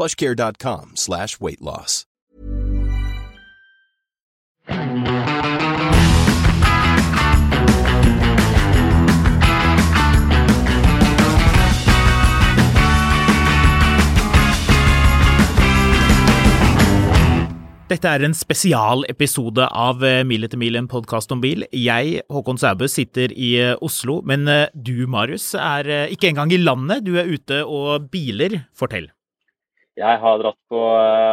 plushcare.com slash weight loss. Dette er en spesialepisode av eh, Mil etter mil, en podkast om bil. Jeg, Håkon Sæbø, sitter i eh, Oslo, men eh, du, Marius, er ikke engang i landet. Du er ute og biler. Fortell. Jeg har dratt på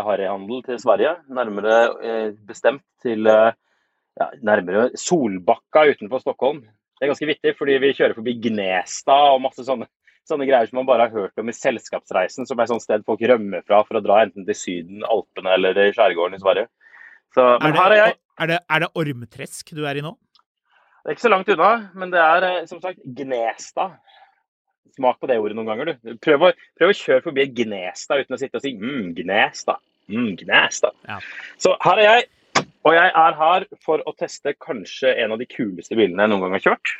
harryhandel til Sverige, nærmere bestemt til ja, nærmere Solbakka utenfor Stockholm. Det er ganske vittig, fordi vi kjører forbi Gnestad og masse sånne sånne greier som man bare har hørt om i Selskapsreisen, som er sånn sted folk rømmer fra for å dra enten til Syden, Alpene eller i skjærgården i Sverige. Så, men er det, er. Er det, er det Ormtresk du er i nå? Det er ikke så langt unna, men det er eh, som sagt Gnestad. Smak på det ordet noen ganger, du. Prøv å, prøv å kjøre forbi da, uten å sitte og si mm, da, Mm, da. Ja. Så her er jeg, og jeg er her for å teste kanskje en av de kuleste bilene jeg noen gang har kjørt.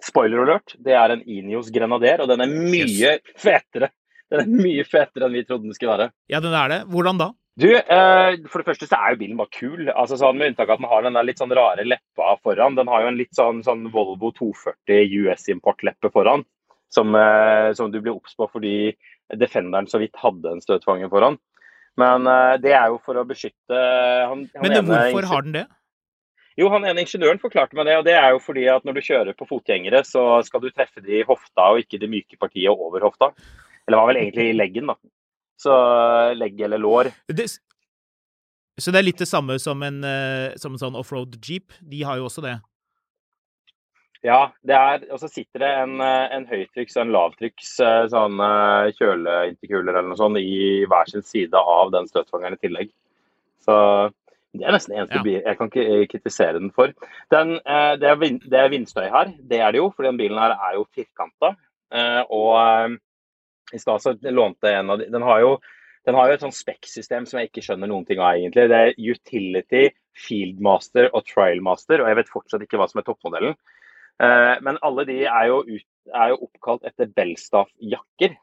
Spoiler alert, det er en Inios Grenadier, og den er mye yes. fetere. Den er mye fetere enn vi trodde den skulle være. Ja, den er det. Hvordan da? Du, eh, For det første så er jo bilen bare kul. altså sånn, Med unntak av at den har den der litt sånn rare leppa foran. Den har jo en litt sånn, sånn Volvo 240 US-importleppe foran, som, eh, som, du blir obs på fordi Defenderen så vidt hadde en støtfanger foran. Men eh, det er jo for å beskytte han, han Men hvorfor har den det? Jo, han ene ingeniøren forklarte meg det. og det er jo fordi at Når du kjører på fotgjengere, så skal du treffe de i hofta og ikke det myke partiet over hofta. Eller var vel egentlig i leggen, da. Så legg eller lår. Det, så det er litt det samme som en, uh, som en sånn offroad jeep? De har jo også det? Ja, det er, og så sitter det en, eh, en høytrykks og en lavtrykks eh, sånn kjøleinterkuler eller noe sånt i hver sin side av den støtfangeren i tillegg. Så det er nesten eneste ja. bil jeg kan ikke eh, kritisere den for. Den, eh, det, er vind, det, er vindstøy her, det er det jo, for den bilen her er jo firkanta. Eh, og i stad så lånte en av de Den har jo, den har jo et sånn spekksystem som jeg ikke skjønner noen ting av, egentlig. Det er Utility, Fieldmaster og Trialmaster, og jeg vet fortsatt ikke hva som er toppmodellen. Men alle de er jo, ut, er jo oppkalt etter Belstaff-jakker.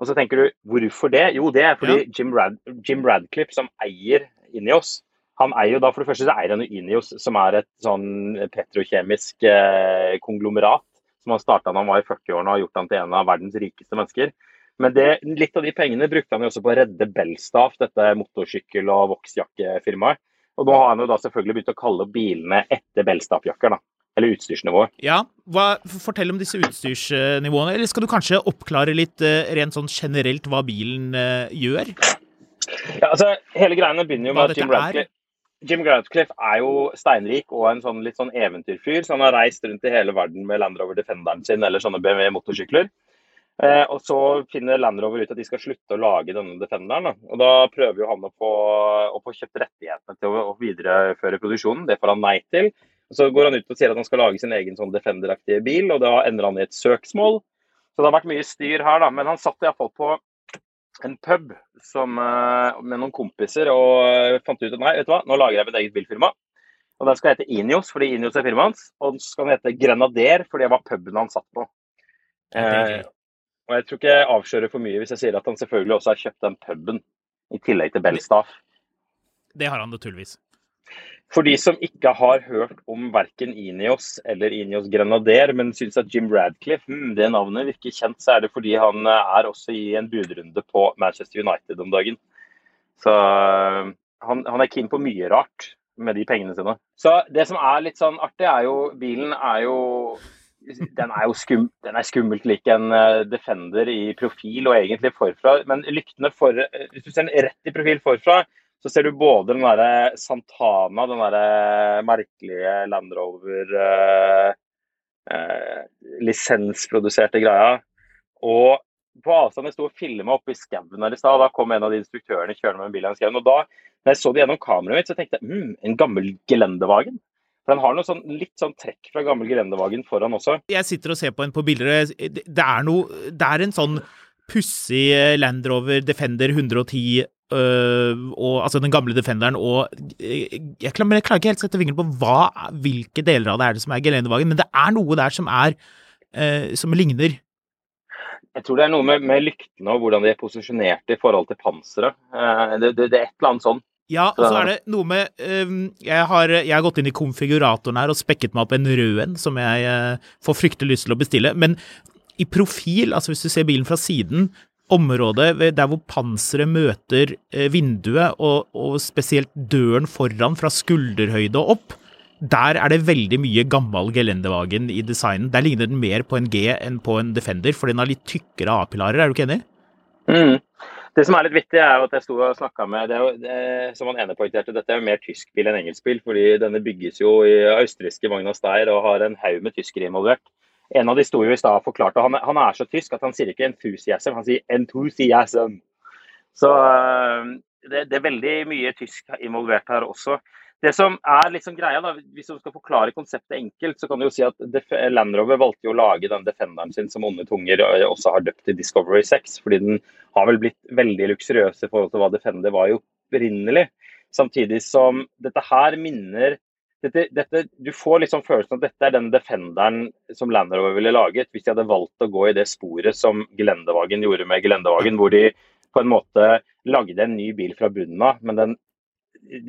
Og så tenker du, hvorfor det? Jo, det er fordi ja. Jim, Rad, Jim Radcliffe, som eier Ineos. Han eier jo da, For det første så eier han jo Ineos, som er et sånn petrokjemisk eh, konglomerat. Som han starta da han var i 40-årene og har gjort han til en av verdens rikeste mennesker. Men det, litt av de pengene brukte han jo også på å redde Belstaff, dette motorsykkel- og voksjakkefirmaet. Og nå har han jo da selvfølgelig begynt å kalle bilene etter Belstaff-jakker, da. Eller utstyrsnivået. Ja, hva, Fortell om disse utstyrsnivåene. Eller skal du kanskje oppklare litt uh, rent sånn generelt hva bilen uh, gjør? Ja, altså, hele greiene begynner jo med at Jim Radcliffe, Jim Radcliffe er jo steinrik og en sånn litt sånn eventyrfyr. Så han har reist rundt i hele verden med Land Rover Defenderen sin eller sånne BMW motorsykler. Eh, og så finner Land Rover ut at de skal slutte å lage denne Defenderen. Da. Og da prøver jo han å få, å få kjøpt rettighetene til å, å, videreføre produksjonen. Det får han nei til. Og så går han ut og sier at han skal lage sin egen sånn Defender-aktige bil, og da ender han i et søksmål. Så det har vært mye styr her, da. Men han satt iallfall på en pub som, eh, med noen kompiser og fant ut at nei, vet du hva, nå lager jeg mitt eget bilfirma. Og Den skal hete Inios fordi Inios er firmaet hans. Og den skal hete Grenader fordi det var puben han satt på. Eh, og Jeg tror ikke jeg avslører for mye hvis jeg sier at han selvfølgelig også har kjøpt den puben i tillegg til Belstaff. Det har han naturligvis. For de som ikke har hørt om verken Inios eller Inios Grenader, men syns at Jim Radcliffe hmm, det navnet virker kjent, så er det fordi han eh, er også i en budrunde på Manchester United om dagen. Så øh, han, han er keen på mye rart med de pengene sine. Så det som er litt sånn artig, er jo Bilen er jo den er jo skum, den er skummelt lik en uh, Defender i profil og egentlig forfra. Men lyktene for, hvis du ser den rett i profil forfra, så ser du både den derre Santana, den derre merkelige Land Rover eh, eh, lisensproduserte greia, og på avstand jeg sto og filma oppe i skauen her i stad. Da kom en av de instruktørene kjørende med en bil i skauen. Og da når jeg så det gjennom kameraet mitt, så tenkte jeg mm, en gammel gelendevagen. For den har noe sånn, litt sånn trekk fra gammel gelendevagen foran også. Jeg sitter og ser på en på bilder. Det er noe Det er en sånn pussig Land Rover Defender 110 Øh, og, altså den gamle Defenderen og jeg, klarer, jeg klarer ikke helt å sette fingeren på hva, hvilke deler av det er det som er gelendevagen, men det er noe der som er øh, som ligner. Jeg tror det er noe med, med lyktene og hvordan de er posisjonert i forhold til panseret. Uh, det, det, det, er et eller annet sånn. Ja, og så er det noe med um, jeg, har, jeg, har, gått inn i konfiguratoren her og spekket meg opp en rød en som jeg får fryktelig lyst til å bestille. Men i profil, altså hvis du ser bilen fra siden, området der hvor panseret møter uh, vinduet, og, og, spesielt døren foran fra skulderhøyde og opp, der er det veldig mye gammel gelendevagen i designen. Der ligner den mer på en G enn på en Defender, for den har litt tykkere A-pilarer. Er du ikke enig? Mm. Det som er litt vittig, er at jeg sto og snakka med det, det, Som han ene poengterte, dette er jo mer tysk bil enn engelsk bil, fordi denne bygges jo i østerrikske Magna Steyr og har en haug med tyskere involvert. En av de sto jo i stad forklarte han, han er så tysk at han sier ikke 'enthusiasm', han sier 'enthusiasm'. Så det, det er veldig mye tysk involvert her også. Det som er liksom greia, da, Hvis du skal forklare konseptet enkelt, så kan du jo si at Land Rover valgte å lage den Defenderen sin som Onde tunger også har døpt til Discovery 6. Fordi den har vel blitt veldig luksuriøs i forhold til hva Defender var jo opprinnelig. Samtidig som dette her minner dette, dette, Du får liksom følelsen at dette er den Defenderen som Land Rover ville laget hvis de hadde valgt å gå i det sporet som Glendevagen gjorde med Glendevagen, hvor de på en måte lagde en ny bil fra bunnen av, men den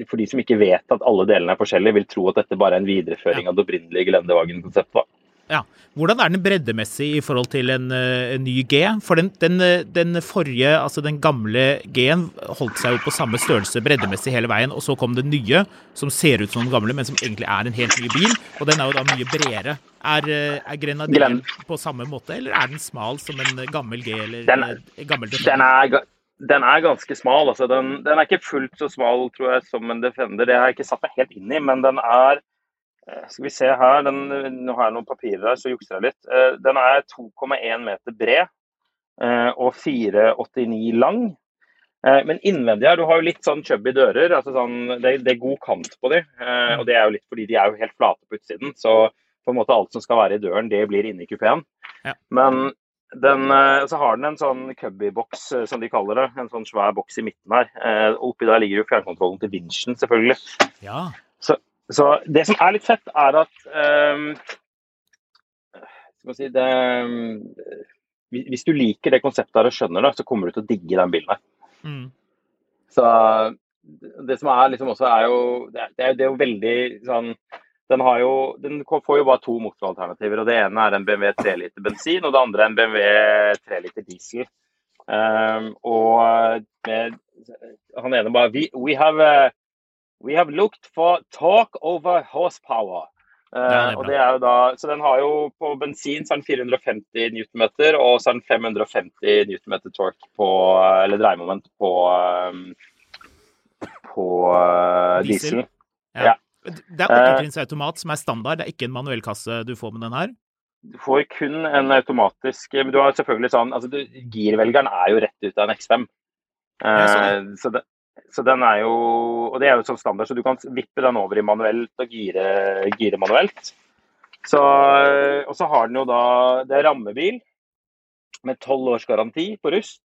for de som ikke vet at alle delene er forskjellige, vil tro at dette bare er en videreføring av det opprinnelige Gelendevagen-konseptet. Ja. Hvordan er den breddemessig i forhold til en, eh, en ny G? For den, den, eh, den, forrige, altså den gamle G-en, holdt seg jo på samme størrelse breddemessig hele veien. Og så kom den nye, som ser ut som den gamle, men som egentlig er en helt ny bil. Og den er jo da mye bredere. Er, eh, er Grenadieren på samme måte, eller er den smal som en gammel G eller den, gammel Den er, den er ganske smal. Altså. Den, den, er ikke fullt så smal tror jeg, som en Defender. Det har jeg ikke satt meg helt inn i, men den er Skal vi se her, den, nå har jeg noen papirer her, så jukser jeg litt. Eh, den er 2,1 meter bred eh, og 4,89 lang. Men innvendig her, du har jo litt sånn chubby dører. altså sånn, det, det, er god kant på de, og det er jo litt fordi de er jo helt flate på utsiden. Så på en måte alt som skal være i døren, det blir inni kupeen. Ja. Men den, eh, så har den en sånn cubby-boks, eh, som de kaller det. En sånn svær boks i midten her. Eh, oppi der ligger jo fjernkontrollen til vinsjen, selvfølgelig. Ja. Så, det som er litt fett, er at um, si, det, um, Hvis du liker det konseptet her og skjønner det, så kommer du til å digge den bilen her. Mm. Så det som er liksom også, er jo Det, det er jo veldig sånn den, jo, den, får jo bare to motoralternativer. og Det ene er en BMW 3 liter bensin, og det andre er en BMW 3 liter diesel. Um, og med, han ene bare we, we, have, uh, we have looked for talk over horsepower. Uh, ja, det og det er jo da, så den har jo På bensin så er den 450 Nm, og så er den 550 Nm torque på, eller dreiemoment på, um, på uh, diesel. diesel. Ja. ja. Det er åttetrinnsautomat som er standard, det er ikke en manuellkasse du får med den her? Du får kun en automatisk Men du har selvfølgelig sånn altså du, Girvelgeren er jo rett ut av en X5. Uh, så, det, så, den er jo Og det er jo sånn standard, så du kan vippe den over i manuelt og gire, gire manuelt. Så, og så har den jo da Det er rammebil med tolv års garanti på rust.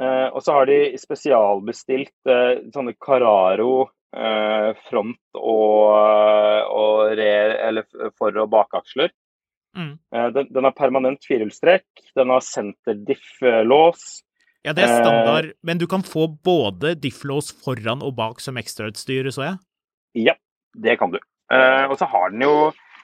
Eh, og så har de spesialbestilt eh, sånne Cararo Eh, front og, og re, for- og bakaksler. Mm. Eh, den, den, har permanent firehjulstrekk, den har senterdiff-lås. Ja, det er standard, eh, men du kan få både difflås foran og bak som ekstrautstyr, så jeg? Ja, det kan du. Eh, og så har den jo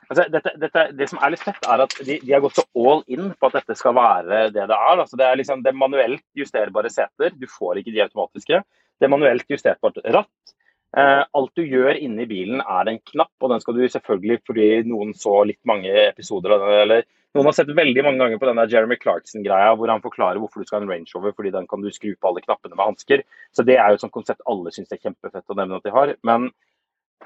Altså, dette, dette, det som er litt fett, er at de, de har gått så all in på at dette skal være det det er. Altså, det er liksom det er manuelt justerbare seter. Du får ikke de automatiske. Det er manuelt justerbart ratt. Eh, alt du gjør inni bilen er en knapp, og den skal du selvfølgelig, fordi noen så litt mange episoder av den, eller noen har sett veldig mange ganger på denne Jeremy Clarkson-greia hvor han forklarer hvorfor du skal ha en Range Rover, fordi den kan du skru på alle knappene med hansker. Så det er jo et sånt konsept alle syns er kjempefett å nevne at de har. Men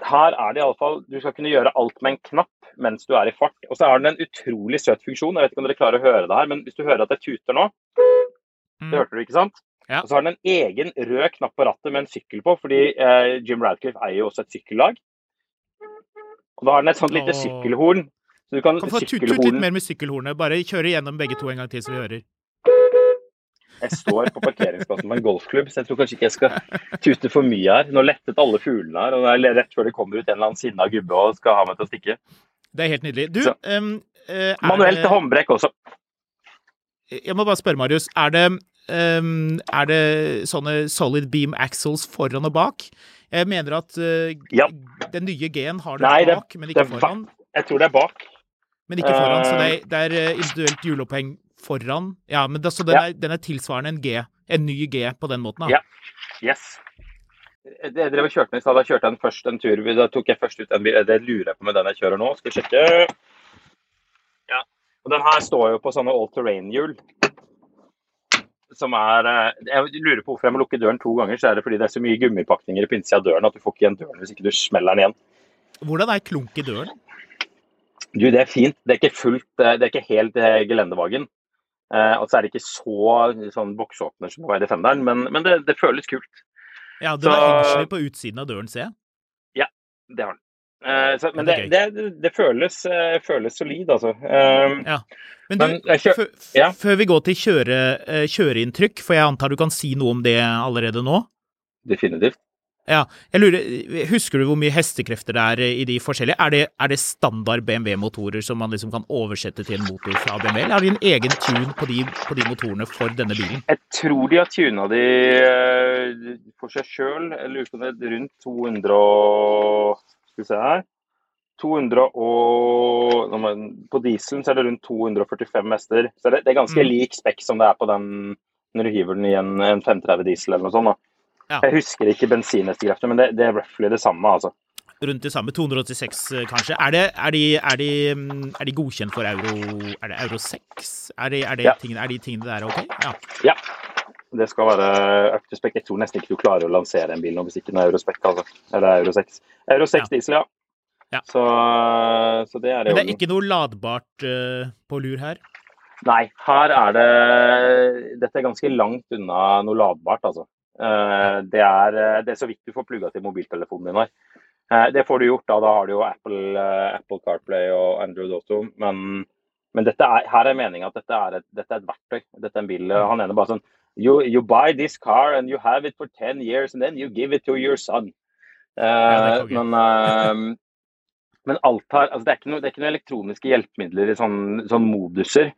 her er det iallfall Du skal kunne gjøre alt med en knapp mens du er i fart. Og så har den en utrolig søt funksjon. Jeg vet ikke om dere klarer å høre det her, men hvis du hører at det tuter nå Det hørte du, ikke sant? Ja. Og så har den en egen rød knapp på rattet med en sykkel på, fordi eh, Jim Radcliffe eier jo også et sykkellag. Og da har den et sånt lite sykkelhorn. Så du kan, Kan få tut tut litt mer med sykkelhornet. Bare kjøre gjennom begge to en gang til, så vi hører. Jeg står på parkeringsplassen på en golfklubb, så jeg tror kanskje ikke jeg skal tute for mye her. Nå lettet alle fuglene her, og det er rett før det kommer ut en eller annen sinna gubbe og skal ha meg til å stikke. Det er helt nydelig. Du, Så- eh, er Manuelt til håndbrekk også. Jeg må bare spørre, Marius. Er det, um, er det sånne solid beam axles foran og bak? Jeg mener at uh, Ja. den nye G-en har det Nei, det- bak, men ikke det foran. Jeg tror det er bak. Men ikke foran, så det Eh. er, det er eh, individuelt hjuloppheng foran. Ja, men det, så den, Ja. er, den er tilsvarende en G. En ny G på den måten, da. Ja. Yes. Jeg drev og kjørte den i stad. Da kjørte jeg den først en tur. Da tok jeg først ut en bil. Det lurer jeg på med den jeg kjører nå. Skal vi sjekke. Ja. Og den her står jo på sånne all terrain-hjul. Som er eh, Jeg lurer på hvorfor jeg må lukke døren to ganger. Så er det fordi det er så mye gummipakninger på innsida av døren at du får ikke igjen døren hvis ikke du smeller den igjen. Hvordan er klunk i døren? Du, det er fint. Det er ikke fullt, eh, det er ikke helt eh, gelendevagen. Eh, og så er det ikke så sånn boksåpner som på vei Defenderen, men, men det, det føles kult. Ja, det var hengsler på utsiden av døren, ser jeg. Ja, Det har den. Eh, så, men Det det, det, føles, uh, føles solid, altså. Um, Men du, Men jeg kjø- før- ja. før vi går til kjøre, uh, kjøreinntrykk, for jeg antar du kan si noe om det allerede nå? definitivt. Ja, jeg lurer, Husker du hvor mye hestekrefter det er i de forskjellige? Er det, er det standard BMW-motorer som man liksom kan oversette til en motor fra BMW, eller har de en egen tune på de, på de motorene for denne bilen? Jeg tror de har tuna de eh, for seg sjøl. Rundt 200 og Skal vi se her 200 og På dieselen så er det rundt 245 hester. Så det, det er ganske Mm. lik spekk som det er på den når du hiver den i en, en 530 diesel eller noe sånt. da. Ja. Jeg husker ikke bensinhestekrefter, men det, det er roughly det samme. altså. Rundt det samme, 286 eh, kanskje. Er, det, er, de, er, de, mm, er de godkjent for euro Er det euro 6? Er, de, det Ja. tingene, de tingene der ok? Ja. Ja. Det skal være up to spec. Jeg tror nesten ikke du klarer å lansere en bil nå hvis ikke den er Eurospec. Altså. Eller Euro 6. Euro 6 diesel, ja. Ja. Så, så det er det. Men det er ikke noe ladbart uh, på lur her? Nei, her er det Dette er ganske langt unna noe ladbart, altså. Eh, Det er, eh, det er så vidt du får plugga til mobiltelefonen din her. Eh, Det får du gjort, da. Da har du jo Apple, Apple CarPlay og Android Auto. Men, men er, her er meninga at dette er, et, dette er et verktøy. Dette er en bil. Han ene bare sånn you, you buy this car and you have it for 10 years and then you give it to your son. Ja, men, men alt her altså det, er noe, det er ikke noen elektroniske hjelpemidler i sånne, sånne moduser.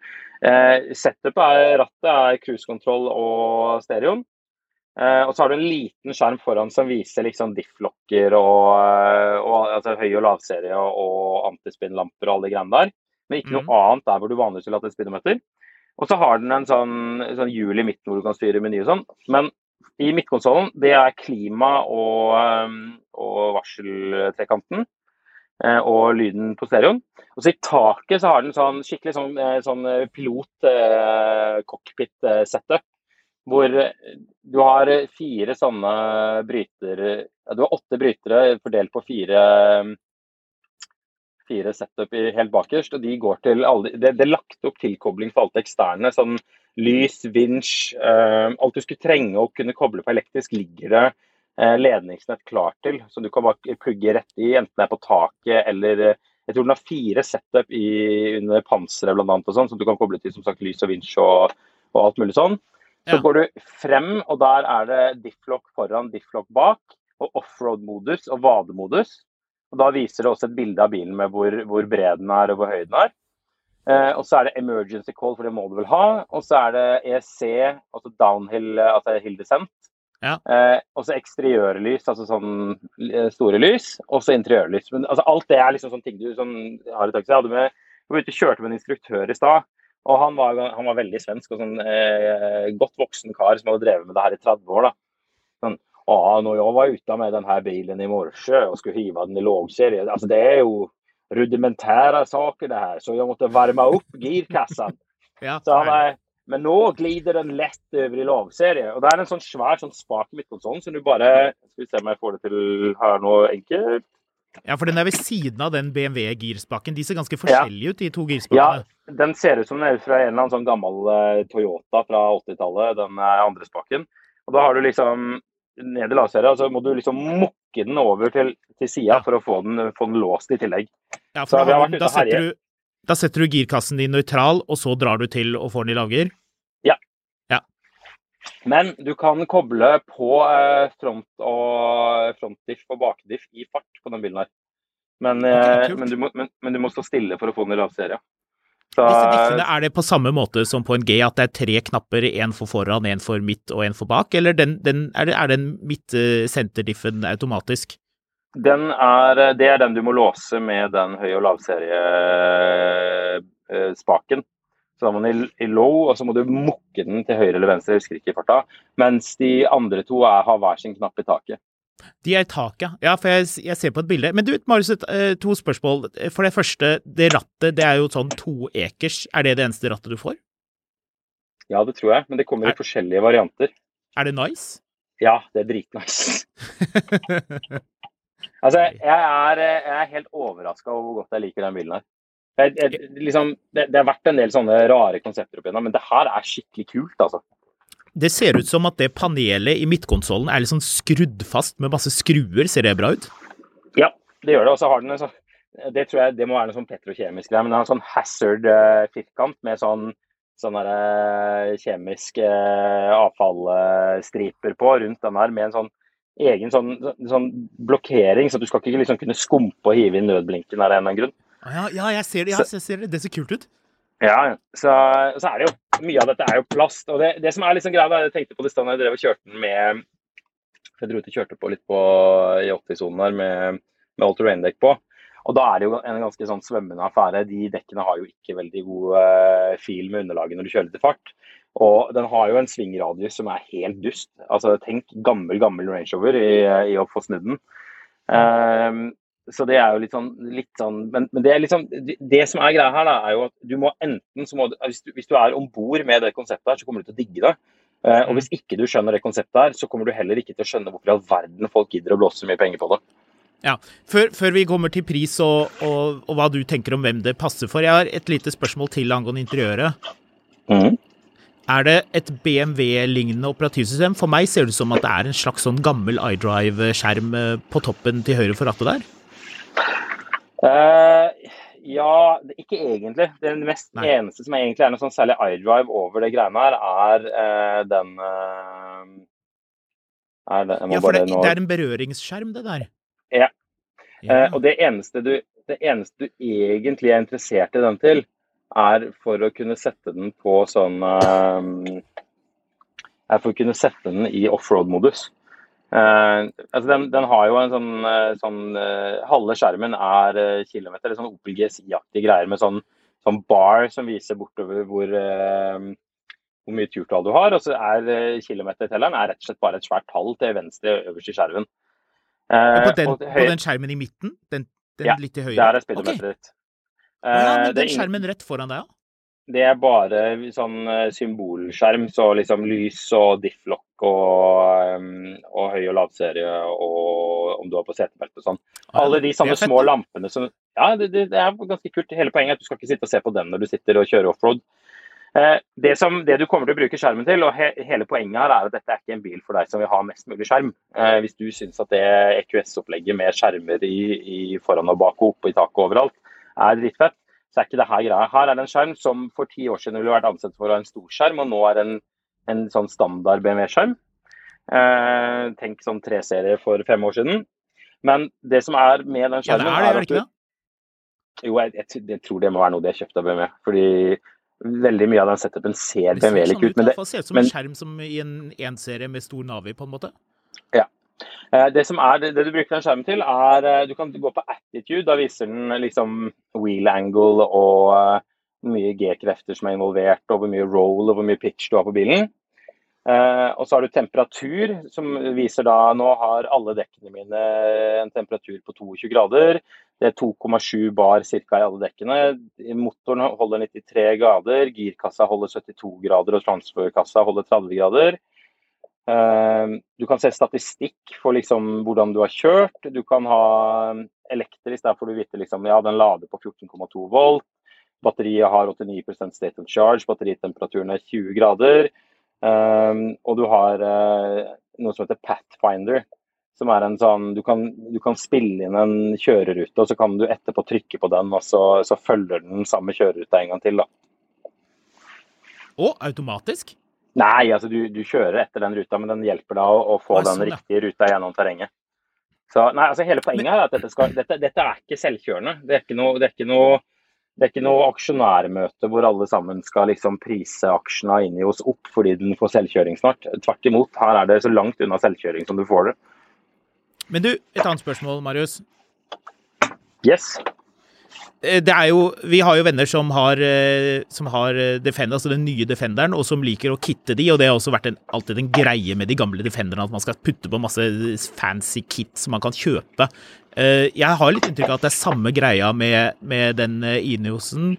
Eh, setupet er rattet er cruisekontroll og stereoen. Eh, og så har du en liten skjerm foran som viser liksom diff-lokker og, eh, og altså, høy- og lavserie og, og antispinnlamper og alle de greiene der. Men ikke noe noe annet der hvor du vanligvis vil ha et speedometer. Og så har den en sånn, sånn hjul i midten hvor du kan styre meny og sånn. Men i midtkonsollen, det er klima og, eh, og varseltrekanten. eh, Og lyden på stereoen. Og så i taket så har den sånn skikkelig sånn, eh, sånn pilot-cockpit-setup. Hvor du har fire sånne brytere Du har åtte brytere fordelt på fire fire setup helt bakerst, og de går til alle Det, det er lagt opp tilkobling for alt det eksterne. Sånn lys, vinsj eh, Alt du skulle trenge å kunne koble på elektrisk, ligger det eh, ledningsnett klart til. Så du kan bare plugge rett i, enten det er på taket eller eh, Jeg tror den har fire setup i, under panseret bl.a., annet, sånn, så du kan koble til som sagt lys og vinsj og, og alt mulig sånn. Så går du frem, og der er det diff-lock foran, diff-lock bak, og offroad-modus og vademodus. Og Da viser det også et bilde av bilen med hvor, hvor bred den er og hvor høy den er. Eh, og så er det emergency call, for det må du vel ha. Og så er det EC, altså downhill, altså hill descent. Ja. Eh, og så eksteriørlys, altså sånn eh, store lys, og så interiørlys. Men altså, alt det er liksom sånne ting du sånn, har i taxi. Jeg hadde med, jeg kjørte med en instruktør i stad. Og han var, han var veldig svensk og sånn eh, godt voksen kar som hadde drevet med det her i 30 år. da. Sånn, ja, når jeg var ute med denne bilen i morse og skulle hive den i lågserie, altså det er jo rudimentære saker det her, så jeg måtte varme opp girkassen. Ja, Så han er, men nå glider den lett over i lavserie. Og det er en sånn svær sånn spak i sånn, så du bare Skal vi se om jeg får det til her nå enkelt. Ja, for den er ved siden av den BMW-girspaken. De ser ganske forskjellige ut, de to Ja, den ser ut som den er fra en eller annen sånn gammel eh, Toyota fra 80-tallet, den eh, andre spaken. Og da har du liksom ned i lavserie, og så må du liksom mukke den over til, til sida Ja. for å få den, få den låst i tillegg. Ja, for da, da, setter du, da setter du girkassen din nøytral, og så drar du til og får den i lavgir? Men du kan koble på eh, front og frontdiff og bakdiff i fart på den bilen her. Men, Ok, eh, men, du må, men, men du må stå stille for å få den i lavserie. Så, Disse diffene, er det på samme måte som på en G, at det er tre knapper, én for foran, én for midt og én for bak? Eller den, den, er, det, er den midt-senterdiffen automatisk? Den er, det er den du må låse med den høy- og lavserie-spaken. Så da må den i, i low, og så må du mukke den til høyre eller venstre, jeg husker ikke farta. Mens de andre to er, har hver sin knapp i taket. De er i taket, ja. For jeg, jeg ser på et bilde. Men du, Marius, eh, to spørsmål. For det første, det rattet, det er jo sånn toekers. Er det det eneste rattet du får? Ja, det tror jeg, men det kommer Er- i forskjellige varianter. Er det nice? Ja, det er dritnice. Altså, jeg er, jeg er helt overraska over hvor godt jeg liker den bilen her. Jeg, jeg, liksom, det, det har vært en del sånne rare konsepter opp igjennom, men det her er skikkelig kult, altså. Det ser ut som at det panelet i midtkonsollen er liksom skrudd fast med masse skruer. Ser det bra ut? Ja, det gjør det. Og så har den en sånn Det tror jeg det må være noe sånn petrokjemisk greie, men den har en sånn hazard-firkant med sånn sånn eh, kjemisk eh, avfallstriper på rundt den her, med en sånn egen sånn, sånn blokkering, så du skal ikke liksom kunne skumpe og hive inn nødblinken av en eller annen grunn. Ja, ja, jeg ser det. Ja, jeg ser det. Det ser kult ut. Ja, så, så er det jo Mye av dette er jo plast. og Det, det som er liksom greia, jeg tenkte på det i jeg drev og kjørte den med Jeg dro ut og kjørte på litt på i 80-sonen her med, med all terrain-dekk på. Og da er det jo en ganske sånn svømmende affære. De dekkene har jo ikke veldig god eh, fil med underlaget når du kjører til fart. Og den har jo en svingradius som er helt dust. Altså tenk gammel, gammel Range Rover i, i å få snudd den. Ehm, så det er jo litt sånn, litt sånn men, men det, er liksom, det, det som er greia her, da, er jo at du må enten så må du, hvis, du, hvis du er om bord med det konseptet her, så kommer du til å digge det. Eh, og hvis ikke du skjønner det konseptet her, så kommer du heller ikke til å skjønne hvorfor i all verden folk gidder å blåse så mye penger på det. Ja, Før, før vi kommer til pris og, og, og hva du tenker om hvem det passer for, jeg har et lite spørsmål til angående interiøret. Er det et BMW-lignende operativsystem? For meg ser det ut som at det er en slags sånn gammel iDrive-skjerm eh, på toppen til høyre for rattet der. Eh, ja, ikke egentlig. Det mest Nei. eneste som egentlig er noe sånn særlig iDrive over det greiene her, er uh, den uh, er det, Ja, for det, nå- det er en berøringsskjerm, det der. Ja. Ja. Og det eneste, du, det eneste du egentlig er interessert i den til, er for å kunne sette den på sånn Er for å kunne sette den i offroad-modus. Eh, altså den, den har jo en sånn, eh, sånn uh, Halve skjermen er uh, kilometer, eller sånn Opel GSI-aktige greier med sånn, sånn bar som viser bortover hvor, hvor mye turtall du har. Og så er kilometertelleren er rett og slett bare et svært tall til venstre øverst i skjermen. Og på, den, og på den skjermen i midten? Den, den Ja, litt til høyre? Der er speedometeret ditt. Okay. Ja, men den er skjermen rett foran deg, ja? det er bare sånn symbolskjerm, så liksom lys og difflock og, og lavserie og om du har på setebelte og sånn. Alle de samme sånne er små lampene som Ja, det, det, det er ganske kult. Hele poenget er at du skal ikke sitte og se på den når du sitter og kjører offroad. Eh, det, som, det du kommer til å bruke skjermen til, og he, hele poenget her er at dette er ikke en bil for deg som vil ha mest mulig skjerm. Eh, hvis du syns at det EQS-opplegget med skjermer i, i foran og bak og oppe i taket overalt er drittfett, så er ikke det her greia. Her er det en skjerm som for ti år siden ville vært ansett for å ha en stor skjerm, og nå er en, en sånn standard BMW-skjerm. Eh, tenk sånn tre serier for fem år siden. Men det som er med den Ja, det skjermen er det, er at du- det? jo, jeg, jeg, jeg tror det må være noe de har kjøpt av BMW. Fordi veldig mye av den setupen ser BMW-lik sånn ut. Men det, ser ut som men- en skjerm som i en 1-serie med stor Navi, på en måte. Ja. Det som er, det, det du bruker den skjermen til, er eh, Du kan gå på attitude. Da viser den liksom wheel angle og eh, mye G-krefter som er involvert, og hvor mye roll og hvor mye pitch du har på bilen. Eh, og så har du temperatur, som viser da Nå har alle dekkene mine en temperatur på 22 grader. Det er 2,7 bar ca. i alle dekkene. Motoren holder 93 grader, girkassa holder 72 grader og transferkassa holder 30 grader. Eh, Du kan se statistikk for liksom hvordan du har kjørt. Du kan ha elektrisk, der får du vite liksom, ja, den lader på 14,2 volt. Batteriet har 89% state of charge, batteritemperaturen er 20 grader. Eh, og du har uh, noe som heter Pathfinder, som er en sånn du kan, du kan spille inn en kjørerute, og så kan du etterpå trykke på den, og så, så følger den samme kjøreruta en gang til. da. Og automatisk. Nei, altså du, du kjører etter den ruta, men den hjelper deg å, å få den sånn, ja. riktige ruta gjennom terrenget. Så nei, altså Hele poenget er at dette, skal, dette, dette er ikke selvkjørende. Det er ikke noe, det er ikke noe, det er ikke noe aksjonærmøte hvor alle sammen skal liksom prise aksjene inni oss opp fordi den får selvkjøring snart. Tvert imot, her er det så langt unna selvkjøring som du får det. Men du, et annet spørsmål, Marius. Yes. Eh, Det er jo, vi har jo venner som har, eh, som har eh, Defender, altså den nye Defenderen, og som liker å kitte de, og det har også vært en, alltid en greie med de gamle Defenderne, at man skal putte på masse fancy kit som man kan kjøpe. Eh, Jeg har litt inntrykk av at det er samme greia med, med den eh, Ineosen.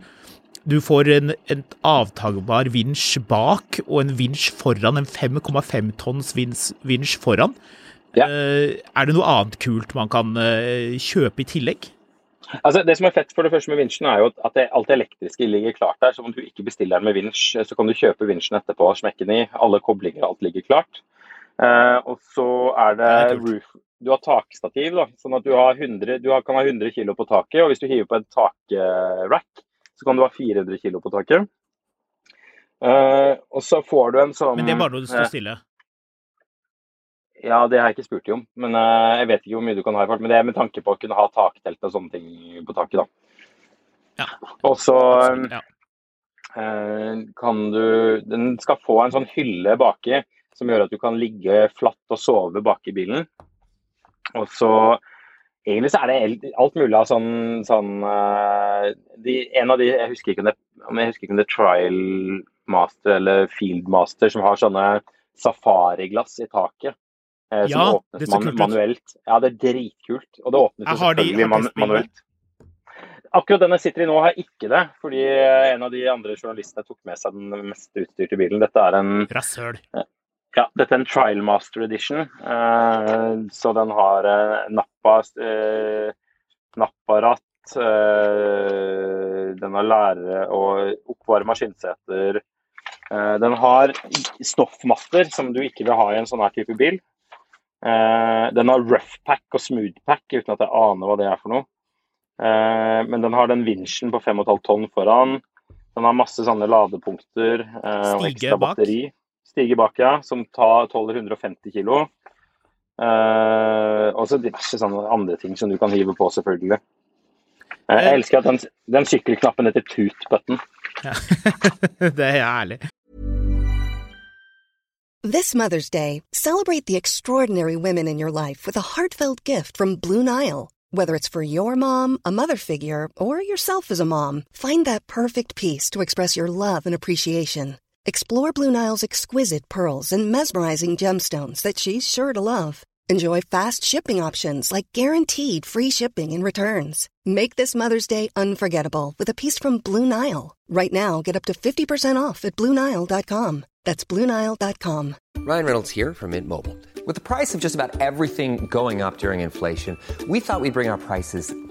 Du får en, en avtagbar vinsj bak og en vinsj foran, en 5,5 tonns vinsj foran. Ja. Eh, Er det noe annet kult man kan kjøpe i tillegg? Altså, det som er fett for det første med vinsjen, er jo at det, alt det elektriske ligger klart der. Så om du ikke bestiller den med vinsj, så kan du kjøpe vinsjen etterpå og smekke den i. Alle koblinger, og alt ligger klart. Eh, og så er det Det er roof Du har takstativ, da, sånn at du, har 100, du har, kan ha 100 kg på taket. Og hvis du hiver på en takrack, så kan du ha 400 kg på taket. Uh, og så får du en sånn Men det er bare når du står eh, stille. Ja, det har jeg ikke spurt om. Men uh, jeg vet ikke hvor mye du kan ha i fart. Men det er med tanke på å kunne ha taktelt og sånne ting på taket, da. Ja. Og så um, ja. uh, kan du Den skal få en sånn hylle baki som gjør at du kan ligge flatt og sove bak i bilen. Og så Egentlig så er det alt mulig av sånn, sånn eh, de, En av de Jeg husker ikke om det, jeg husker ikke om det er Trial Master eller Field Master som har sånne safariglass i taket. eh, som Ja, åpnes det er man, kult manuelt. Ja, det er dritkult. Og det åpnes Jeg jo selvfølgelig man, manuelt. Akkurat den jeg sitter i nå, har ikke det. Fordi en av de andre journalistene tok med seg den mest utstyrte bilen. Dette er en Rasshøl. Ja, dette er en Trial Master Edition, eh, så den har eh, nappa, ratt. napparatt, eh, den har lærere og oppvarma skinnseter. Eh, den har stoffmatter som du ikke vil ha i en sånn her type bil. Eh, den har rough pack og smooth pack, uten at jeg aner hva det er for noe. Eh, men den har den vinsjen på 5,5 tonn foran. Den har masse sånne ladepunkter eh, og ekstra batteri. Stige bak, ja, som tar, tåler 150 kilo. Uh, og så diverse sånne andre ting som du kan hive på, selvfølgelig. Uh, jeg elsker at den, den sykkelknappen heter tut-button. det er ærlig. This Mother's Day, celebrate the extraordinary women in your life with a heartfelt gift from Blue Nile. Whether it's for your mom, a mother figure, or yourself as a mom, find that perfect piece to express your love and appreciation. Explore Blue Nile's exquisite pearls and mesmerizing gemstones that she's sure to love. Enjoy fast shipping options like guaranteed free shipping and returns. Make this Mother's Day unforgettable with a piece from Blue Nile. Right now, get up to 50% off at BlueNile.com. That's BlueNile.com. Ryan Reynolds here from Mint Mobile. With the price of just about everything going up during inflation, we thought we'd bring our prices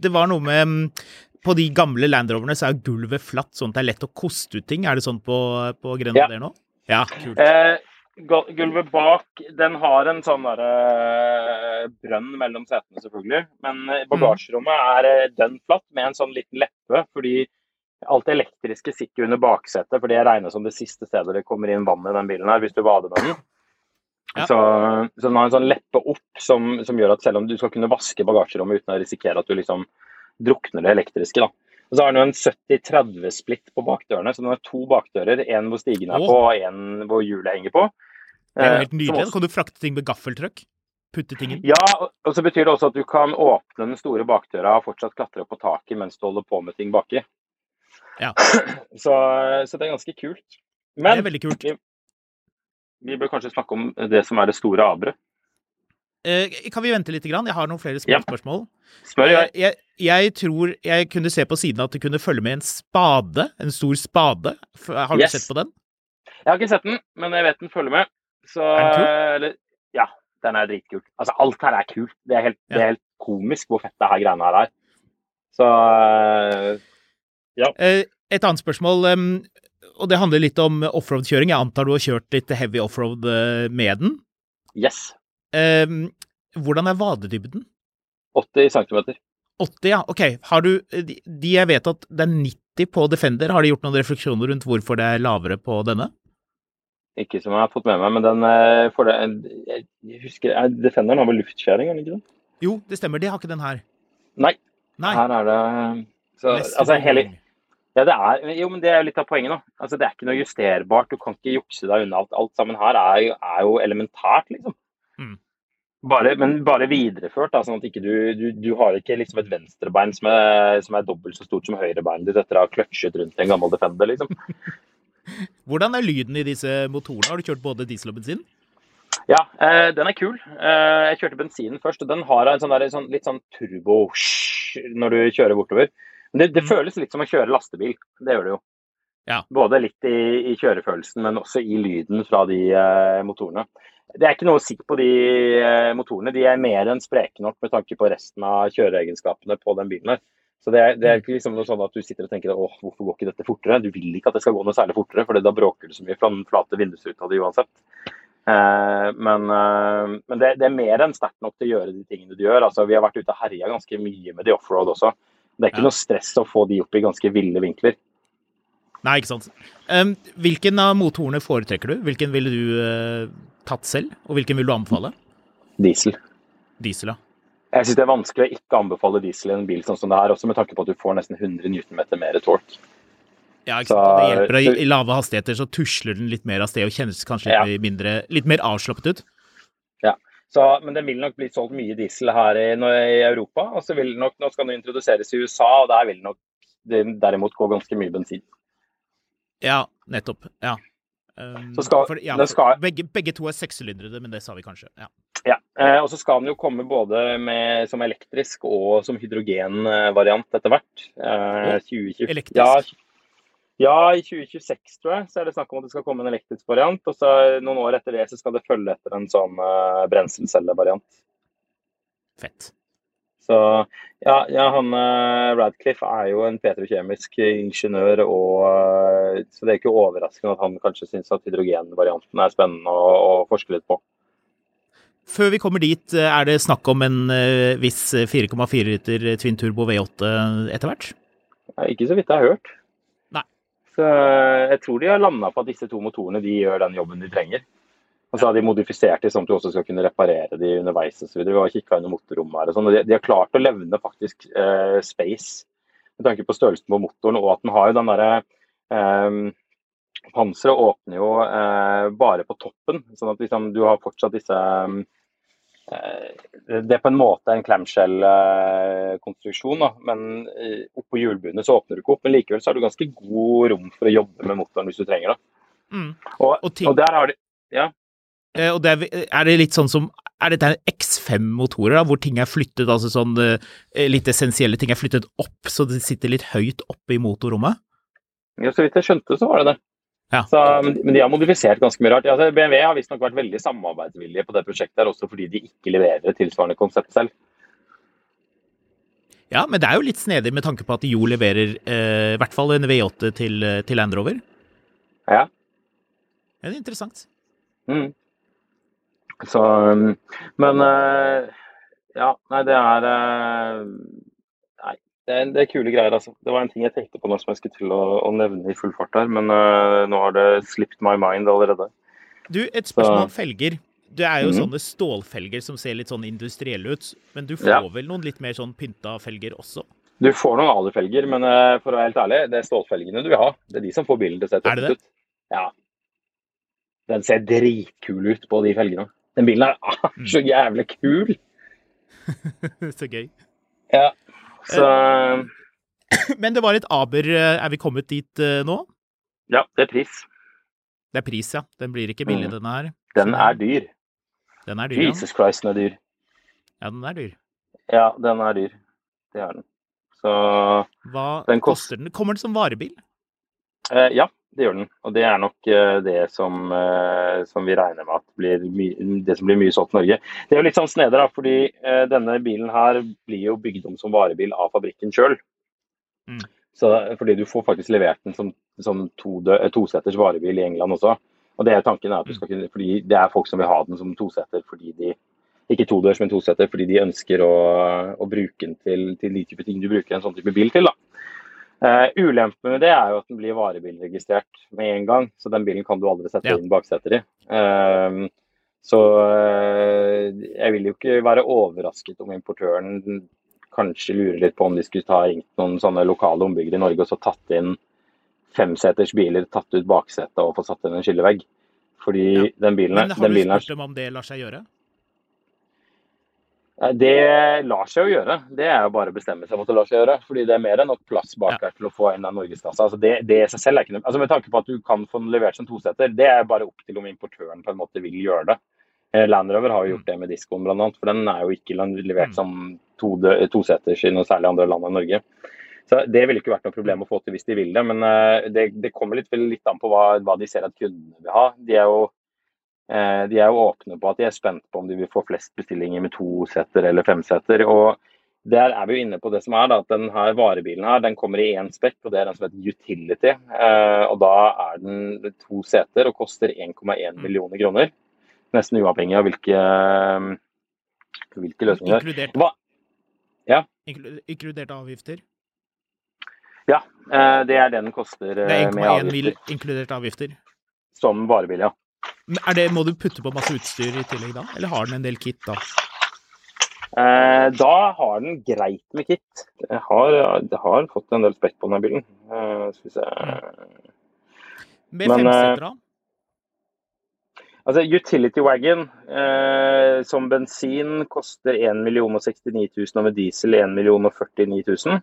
det var noe med mm, På de gamle Land Roverne så er gulvet flatt, sånn at det er lett å koste ut ting. Er det sånn på, på Grenadier Ja. nå? Ja, kult. Eh, gulvet bak, den har en sånn derre brønn mellom setene, selvfølgelig. Men eh, bagasjerommet er eh, dønn flatt med en sånn liten leppe, fordi alt det elektriske sitter under baksetet, for det regnes som det siste stedet det kommer inn vann i den bilen her, hvis du bader med den. Ja. Så, så den har en sånn leppe opp som, som gjør at selv om du skal kunne vaske bagasjerommet uten å risikere at du liksom drukner det elektriske, da. Og så har den jo en 70-30-splitt på bakdørene, så den har to bakdører. En hvor stigen er på, og en hvor hjulet henger på. Det er jo Eh, helt nydelig. Da kan du frakte ting med gaffeltrøkk. Putte ting inn. Ja, og- så betyr det også at du kan åpne den store bakdøra og fortsatt klatre opp på taket mens du holder på med ting baki. Ja. Så, så det er ganske kult. Det er veldig kult. vi, vi bør kanskje snakke om det som er det store aberet. Eh, kan vi vente litt? Grann? Jeg har noen flere små Ja. spørsmål. Spør Eh, jeg. jeg, tror jeg kunne se på siden at det kunne følge med en spade. En stor spade. Har du Yes. sett på den? Jeg har ikke sett den, men jeg vet den følger med. Så Er eller, Ja, den er dritkul. Altså, alt her er kult. Det er helt, det er helt komisk hvor fett det her greiene her er. Så ja. Eh, et annet spørsmål, em, og det handler litt om offroad-kjøring. Jeg antar du har kjørt litt heavy offroad eh, med den. yes. Um, hvordan er vadedybden? 80 cm. 80, ja. Ok. Har du De de jeg vet at det er 90 på Defender, har de gjort noen refleksjoner rundt hvorfor det er lavere på denne? Ikke som jeg har fått med meg, men den eh, for det, jeg, husker eh, Defenderen har vel luftskjæring, har den ikke det? Jo, det stemmer. Det har ikke den her. Nei. Nei. Her er det så, altså, hele, ja, det er, jo, men det er jo litt av poenget. nå. Altså, det er ikke noe justerbart. Du kan ikke jukse deg unna alt. Alt sammen her er, jo- er jo elementært, liksom. Mm. Bare, men bare videreført, da, sånn at ikke du, du, du har ikke liksom et venstrebein som er, som er dobbelt så stort som høyrebeinet ditt etter å ha kløtsjet rundt en gammel Defender, liksom. Hvordan er lyden i disse motorene? Har du kjørt både diesel og bensin? Ja, eh, den er kul. Eh, jeg kjørte bensinen først, og den har en sånn der, sånn, litt sånn turbo når du kjører bortover. Men det, det føles litt som å kjøre lastebil. Det gjør det jo. Ja. Både litt i, i kjørefølelsen, men også i lyden fra de eh, motorene. Det er ikke noe å si på de eh, motorene. De er mer enn spreke nok med tanke på resten av kjøreegenskapene på den bilen. her. Så det er, det er ikke liksom noe sånn at du sitter og tenker åh, hvorfor går ikke dette fortere? Du vil ikke at det skal gå noe særlig fortere, for da bråker det så mye fra den flate vindusruta di uansett. Eh, men eh, men det, det er mer enn sterkt nok til å gjøre de tingene du gjør. Altså, vi har vært ute og herja ganske mye med de offroad også. Det er ikke Ja. noe stress å få de opp i ganske ville vinkler. Nei, ikke sant. Um, hvilken av motorene foretrekker du? Hvilken ville du uh, tatt selv, og hvilken vil du anbefale? Diesel. Diesel, ja. Jeg syns det er vanskelig å ikke anbefale diesel i en bil sånn som det her, også med tanke på at du får nesten 100 Nm mer tork. Ja, ikke sant? Så- Det hjelper deg. I lave hastigheter så tusler den litt mer av sted og kjennes kanskje litt, Ja. mindre, litt mer avslappet ut. Så, men det vil nok bli solgt mye diesel her i, i Europa. Og så vil det nok, nå skal den introduseres i USA, og der vil nok det derimot gå ganske mye bensin. Ja, nettopp. Ja. Um, Så skal- for, ja, skal- begge, begge to er sekssylindrede, men det sa vi kanskje. Ja. Ja, eh, Og så skal den jo komme både med, som elektrisk og som hydrogenvariant etter hvert. Eh, 2020 elektrisk? Ja, ja, i 2026 tror jeg, så er det snakk om at det skal komme en elektrisk variant. Og så noen år etter det så skal det følge etter en sånn uh, brenselcellevariant. Fett. Så ja, ja han uh, Radcliffe er jo en petrokjemisk ingeniør, og uh, så det er ikke overraskende at han kanskje syns at hydrogenvarianten er spennende å, å forske litt på. Før vi kommer dit, eh, er det snakk om en uh, viss 4,4 liter twin turbo V8 etter hvert? Ikke så vidt jeg har hørt. Så eh, jeg tror de har landa på at disse to motorene de gjør den jobben de trenger. Og så har de modifisert de sånn at du også skal kunne reparere de underveis osv. Vi har kikka i motorrommet her og sånn. og De, de har klart å levne faktisk eh, space med tanke på størrelsen på motoren, og at den har jo den derre eh, Panseret åpner jo eh, bare på toppen, sånn at liksom, du har fortsatt disse eh, Det er på en måte en clamshell-konstruksjon, men eh, oppå hjulbuene så åpner du ikke opp. Men likevel så har du ganske god rom for å jobbe med motoren hvis du trenger det. Mm. Og, Og og der har de Ja. Eh, Og det er, er det litt sånn som Er dette X5-motorer, da, hvor ting er flyttet, altså sånn eh, litt essensielle ting er flyttet opp, så det sitter litt høyt oppe i motorrommet? ja, så vidt jeg skjønte, så var det det. Ja. Så, men, de har modifisert ganske mye rart. Altså, BMW har visstnok vært veldig samarbeidsvillige på det prosjektet, her, også fordi de ikke leverer et tilsvarende konsept selv. Ja, men det er jo litt snedig med tanke på at de jo leverer eh, i hvert fall en V8 til, eh, til Land Rover. Ja. Det er interessant. Mm. Så um, Men uh, ja, nei, det er Nei, det er, det er, kule greier, altså. Det var en ting jeg tenkte på nå som jeg skulle til å, å nevne i full fart her, men uh, nå har det slipped my mind allerede. Du, et spørsmål om felger. Det er jo mm. sånne stålfelger som ser litt sånn industrielle ut, men du får ja. vel noen litt mer sånn pynta felger også? Du får noen alufelger, men for å være helt ærlig, det er stålfelgene du vil ha. Det er de som får bilen til å se tøft ut. Ja. Den ser dritkul ut på de felgene. Den bilen er ah, så jævlig kul! så gøy. Ja, så Men det var et aber. Er vi kommet dit uh, nå? Ja, det er pris. Det er pris, ja. Den blir ikke billig, mm. denne her. Den er dyr. Den er dyr, Jesus Christ, den er dyr. Ja, den er dyr. Ja, den er dyr. Det er den. Så Hva den koster den? Kommer den som varebil? Eh, ja, det gjør den. Og det er nok uh, det som, uh, som, vi regner med at blir det som blir mye solgt i Norge. Det er jo litt sånn snedig, da, fordi uh, denne bilen her blir jo bygd om som varebil av fabrikken sjøl. Mm. Fordi du får faktisk levert den som, som toseters to varebil i England også. Og det er tanken er at du skal kunne, fordi det er folk som vil ha den som toseter fordi de ikke todørs, men toseter fordi de ønsker å, å bruke den til, til de type ting du bruker en sånn type bil til. da. Uh, ulempen med det er jo at den blir varebilregistrert med en gang, så den bilen kan du aldri sette ja. inn bakseter i. Uh, så uh, jeg vil jo ikke være overrasket om importøren kanskje lurer litt på om de skulle ta ringt noen sånne lokale ombyggere i Norge og så tatt inn femseters biler, tatt ut baksetet og fått satt inn en skillevegg. Fordi ja. den bilen, Men har du spurt dem om det lar seg gjøre? Det lar seg jo gjøre. Det er jo bare å bestemme seg for at det lar seg gjøre. Fordi det er mer enn nok plass bak her til å få en av norgeskassa. Altså det, det seg selv er ikke noe altså Med tanke på at du kan få den levert som toseter, det er bare opp til om importøren på en måte vil gjøre det. Eh, Land Rover har jo gjort det med diskoen bl.a., for den er jo ikke levert som to, toseters i noe særlig andre land enn Norge. Så Det ville ikke vært noe problem å få til hvis de vil det, men eh, det, det kommer litt, litt, an på hva, hva, de ser at kundene vil ha. De er jo de er jo åpne på at de er spent på om de vil få flest bestillinger med to setter eller fem setter. og Der er vi jo inne på det som er da, at denne varebilen her, den kommer i én spekk, og det er den som heter utility. Eh, og Da er den to seter og koster 1,1 mm. millioner kroner. Nesten uavhengig av hvilke, eh, hvilke løsninger. Inkludert, Hva? Ja. Inkludert avgifter? Ja, det er det den koster det er 1,1 mill. inkludert avgifter? Som varebil, ja. Det, må du putte på masse utstyr i tillegg da, eller har den en del kit da? Eh, da har den greit med kit. Jeg har, jeg har fått en del spekk på denne bilen. Eh, skal vi se Med femsetere, da? Altså, Utility Wagon eh, som bensin koster 1 69 000, og med diesel 1 49 000.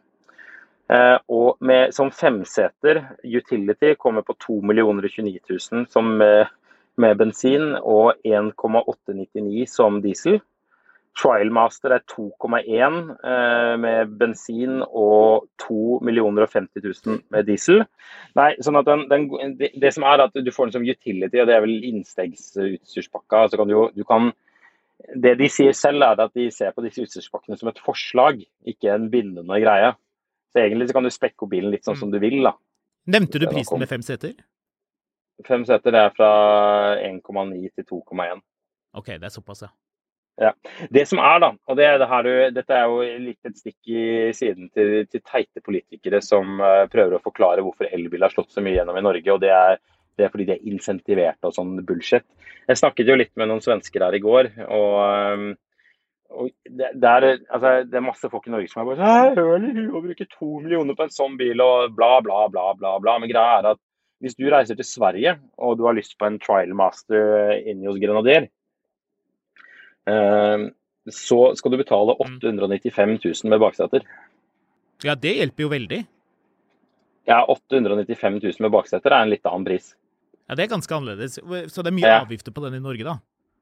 Eh, og med, som femseter, Utility, kommer på 2 29 000. Som eh, med bensin og 1,899 som diesel. Trialmaster er 2,1 eh, med bensin og 2 50 000 med diesel. Nei, sånn at den, den, det, det, som er at Du får den som utility, og det er vel innstegsutstyrspakka. Altså kan du, du kan, det de sier selv, er at de ser på disse utstyrspakkene som et forslag, ikke en bindende greie. Så Egentlig så kan du spekke opp bilen litt sånn som du vil. da. Nevnte du prisen med fem seter? Fem seter det er fra 1,9 til 2,1. OK, det er såpass, ja. Ja. Det som er, da, og det, det her, dette er jo litt et stikk i siden til, til teite politikere som uh, prøver å forklare hvorfor elbil har slått så mye gjennom i Norge. og det er, det er fordi de er insentivert og sånn bullshit. Jeg snakket jo litt med noen svensker her i går. og, um, og det, det, er, altså, det, er, masse folk i Norge som er bare sånn Hører du å bruke to millioner på en sånn bil og bla, bla, bla, bla. bla. Men greia er at hvis du reiser til Sverige og du har lyst på en trial master inni hos Grenadier, eh, så skal du betale 895 000 med bakseter. Ja, det hjelper jo veldig. Ja, 895 000 med bakseter er en litt annen pris. Ja, Det er ganske annerledes. Så det er mye ja. avgifter på den i Norge, da?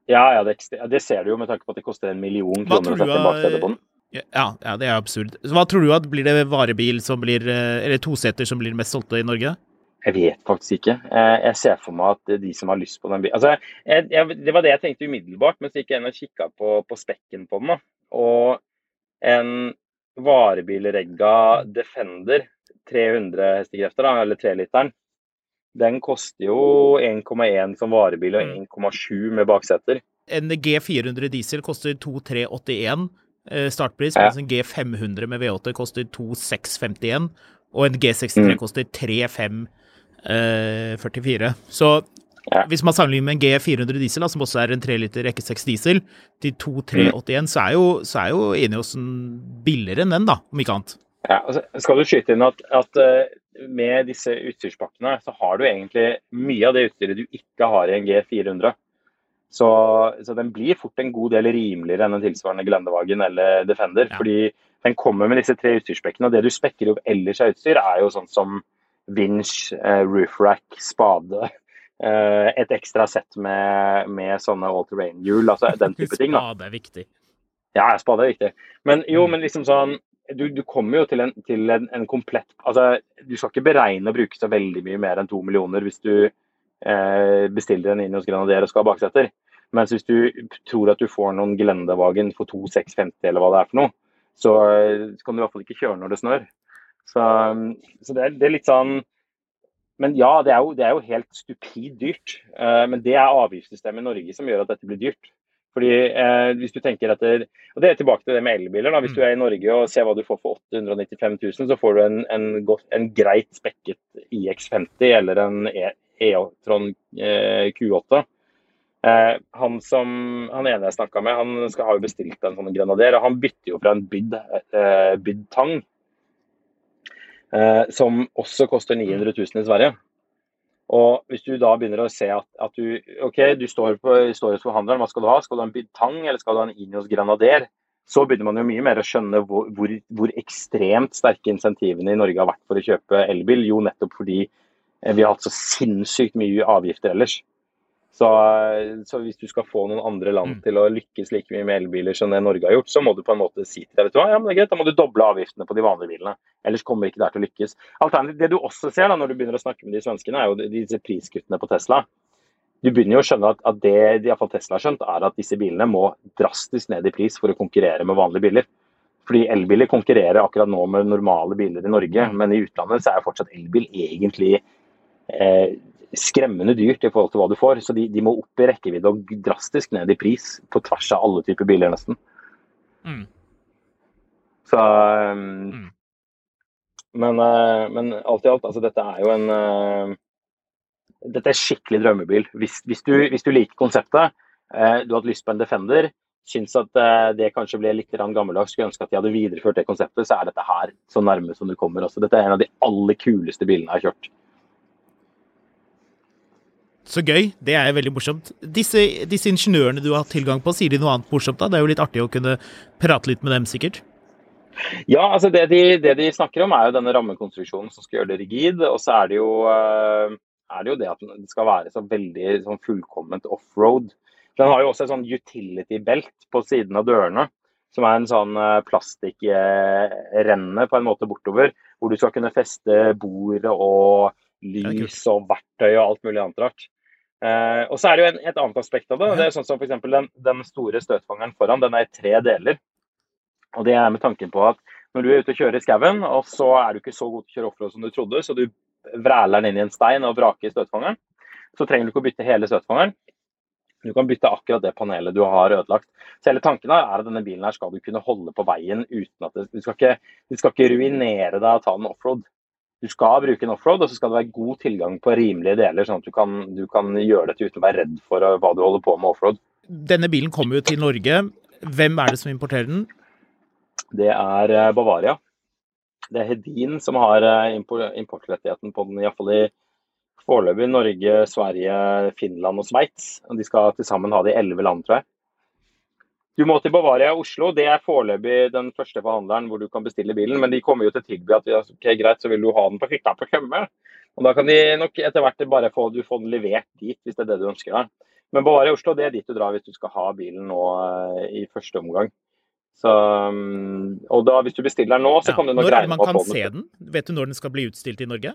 Ja, ja det, det, ser du jo med tanke på at det koster en million kroner å sette baksete på den. Ja, ja, det er absurd. Så hva tror du at blir det varebil som blir, eh, eller toseter som blir mest solgte i Norge? Jeg vet faktisk ikke. Eh, jeg ser for meg at de som har lyst på den bilen altså, jeg, jeg, Det var det jeg tenkte umiddelbart, men så gikk jeg inn og kikka på, på, spekken på den. Da. Og en varebilregga Defender 300 hestekrefter, da, eller 3-literen, den koster jo 1,1 som varebil og 1,7 med bakseter. En G400 diesel koster 2381 eh, startpris, mens en G500 med V8 koster 2651, og en G63 Mm. koster 3544. Så Ja. hvis man sammenligner med en G400 diesel, da, som også er en 3 liter rekke 6 diesel, til 2381, så er jo, så er jo Eniosen billigere enn den, da, om ikke annet. Ja, og så skal du skyte inn at, at eh, med disse utstyrspakkene, så har du egentlig mye av det utstyret du ikke har i en G400. Så, så den blir fort en god del rimeligere enn en tilsvarende Glendevagen eller Defender. Ja. Fordi den kommer med disse tre utstyrsspekkene, og det du spekker opp ellers av utstyr, er jo sånn som vinsj, roof rack, spade. eh, et ekstra sett med, med sånne all terrain-hjul, altså den type ting. da. Spade er viktig. Ja, spade er viktig. Men jo, Mm. men liksom sånn Du, du kommer jo til, en, til en, en komplett Altså, du skal ikke beregne å bruke så veldig mye mer enn to millioner hvis du eh, bestiller en hos Grenadier og skal ha baksetter. Mens hvis du tror at du får noen Glendevagen for 2650 eller hva det er for noe, så eh, kan du i hvert fall ikke kjøre når det snør. Så, så det, er, det er litt sånn Men ja, det er jo, det er jo helt stupid dyrt. Eh, men det er avgiftssystemet i Norge som gjør at dette blir dyrt. Fordi eh, hvis du tenker etter, og Det er tilbake til det med elbiler. Hvis du er i Norge og ser hva du får for 895 000, så får du en, en, en greit spekket IX50 eller en E- E-tron eh, Q8. Eh, han som, han ene jeg snakka med, han skal ha jo bestilt en sånn Grenadier, og han bytter jo fra en Byd, eh, Byd Tang, som også koster 900 000 i Sverige. Og hvis du da begynner å se at, at du OK, du står, på, står hos forhandleren, hva skal du ha? Skal du ha en Byd eller skal du ha en Ineos Granader? Så begynner man jo mye mer å skjønne hvor, hvor, hvor ekstremt sterke insentivene i Norge har vært for å kjøpe elbil. Jo, nettopp fordi eh, vi har hatt så sinnssykt mye avgifter ellers. Så, så hvis du skal få noen andre land Mm. til å lykkes like mye med elbiler som det Norge har gjort, så må du på en måte si til deg, vet du hva, ja, men det er greit, da må du doble avgiftene på de vanlige bilene. Ellers kommer ikke det til å lykkes. Alternativt, det du også ser da, når du begynner å snakke med de svenskene, er jo disse priskuttene på Tesla. Du begynner jo å skjønne at, at det de i hvert fall Tesla har skjønt, er at disse bilene må drastisk ned i pris for å konkurrere med vanlige biler. Fordi elbiler konkurrerer akkurat nå med normale biler i Norge, men i utlandet så er jo fortsatt elbil egentlig eh, skremmende dyrt i forhold til hva du får. Så de, de må opp i rekkevidde og drastisk ned i pris på tvers av alle typer biler, nesten. Mm. Så um, Mm. men, uh, men alt i alt, altså dette er jo en uh, Dette er skikkelig drømmebil. Hvis, hvis, du, hvis du liker konseptet, uh, du har hatt lyst på en Defender, syns at det kanskje ble litt gammeldags, skulle ønske at de hadde videreført det konseptet, så er dette her så nærme som du kommer. Altså, Dette er en av de aller kuleste bilene jeg har kjørt. Så gøy. Det er veldig morsomt. Disse, disse ingeniørene du har hatt tilgang på, sier de noe annet morsomt da? Det er jo litt artig å kunne prate litt med dem, sikkert. Ja, altså det de, det de snakker om er jo denne rammekonstruksjonen som skal gjøre det rigid. Og så er det jo, eh, er det, jo det at det skal være så veldig sånn fullkomment offroad. Den har jo også et sånn utility belt på siden av dørene. Som er en sånn eh, plastikkrenne på en måte bortover. Hvor du skal kunne feste bord og lys og verktøy og alt mulig annet rart. Eh, og så er det jo en, et annet aspekt av det. det er sånn som eksempel Den, den store støtfangeren foran den er i tre deler. Og det er med tanken på at når du er ute og kjører i skauen, og så er du ikke så god til å kjøre offroad som du trodde, så du vræler den inn i en stein og vraker støtfangeren, så trenger du ikke å bytte hele støtfangeren. Du kan bytte akkurat det panelet du har ødelagt. Så hele tanken er at denne bilen her skal du kunne holde på veien uten at det, du, skal ikke, du skal ikke ruinere deg og ta den offroad. Du skal bruke en offroad, og så skal det være god tilgang på rimelige deler, sånn at du kan, du kan gjøre dette uten å være redd for uh, hva du holder på med offroad. Denne bilen kommer jo til Norge. Hvem er det som importerer den? Det er eh, Bavaria. Det er Hedin som har eh, impor- importrettigheten på den, iallfall i foreløpig Norge, Sverige, Finland og Sveits. De skal til sammen ha det i elleve land, tror jeg. Du må til Bavaria i Oslo. Det er foreløpig den første forhandleren hvor du kan bestille bilen. Men de kommer jo til å tilby at ok, greit, så vil du ha den på hytta på Tjøme. Og da kan de nok etter hvert bare få, du få den levert dit, hvis det er det du ønsker deg. Men Bavaria i Oslo det er dit du drar hvis du skal ha bilen nå eh, i første omgang. Så, um, og da, hvis du bestiller den nå, så Ja. kan du nok Når er det få man Når man kan se den. den? Vet du når den skal bli utstilt i Norge?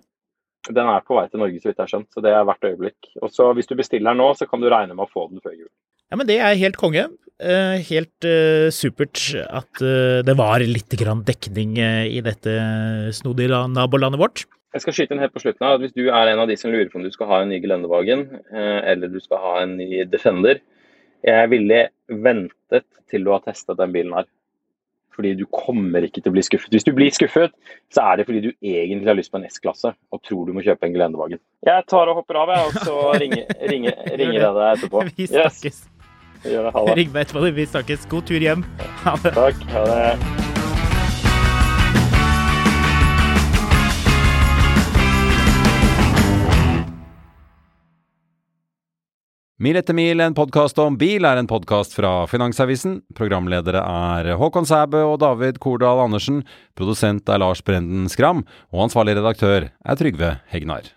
Den er på vei til Norge, så vidt jeg har skjønt. Så det er hvert øyeblikk. Og så hvis du bestiller den nå, så kan du regne med å få den før jul. Ja, men Det er helt konge. eh, helt uh, supert at uh, det var litt grann dekning uh, i dette snodige nabolandet vårt. Jeg skal skyte inn helt på slutten av at Hvis du er en av de som lurer på om du skal ha en ny Geländewagen eh, eller du skal ha en ny Defender, jeg ville ventet til du har testet den bilen her. Fordi du kommer ikke til å bli skuffet. Hvis du blir skuffet, så er det fordi du egentlig har lyst på en S-klasse og tror du må kjøpe en Geländewagen. Jeg tar og hopper av, jeg, og så ringer, ringer, ringer jeg deg etterpå. Vi snakkes. Yes. Ring meg etterpå. Vi snakkes. God tur hjem. Ha det. Takk. Ha det. Mil etter mil, en podkast om bil, er en podkast fra Finansavisen. Programledere er Håkon Sæbø og David Kordal Andersen. Produsent er Lars Brenden Skram. Og ansvarlig redaktør er Trygve Hegnar.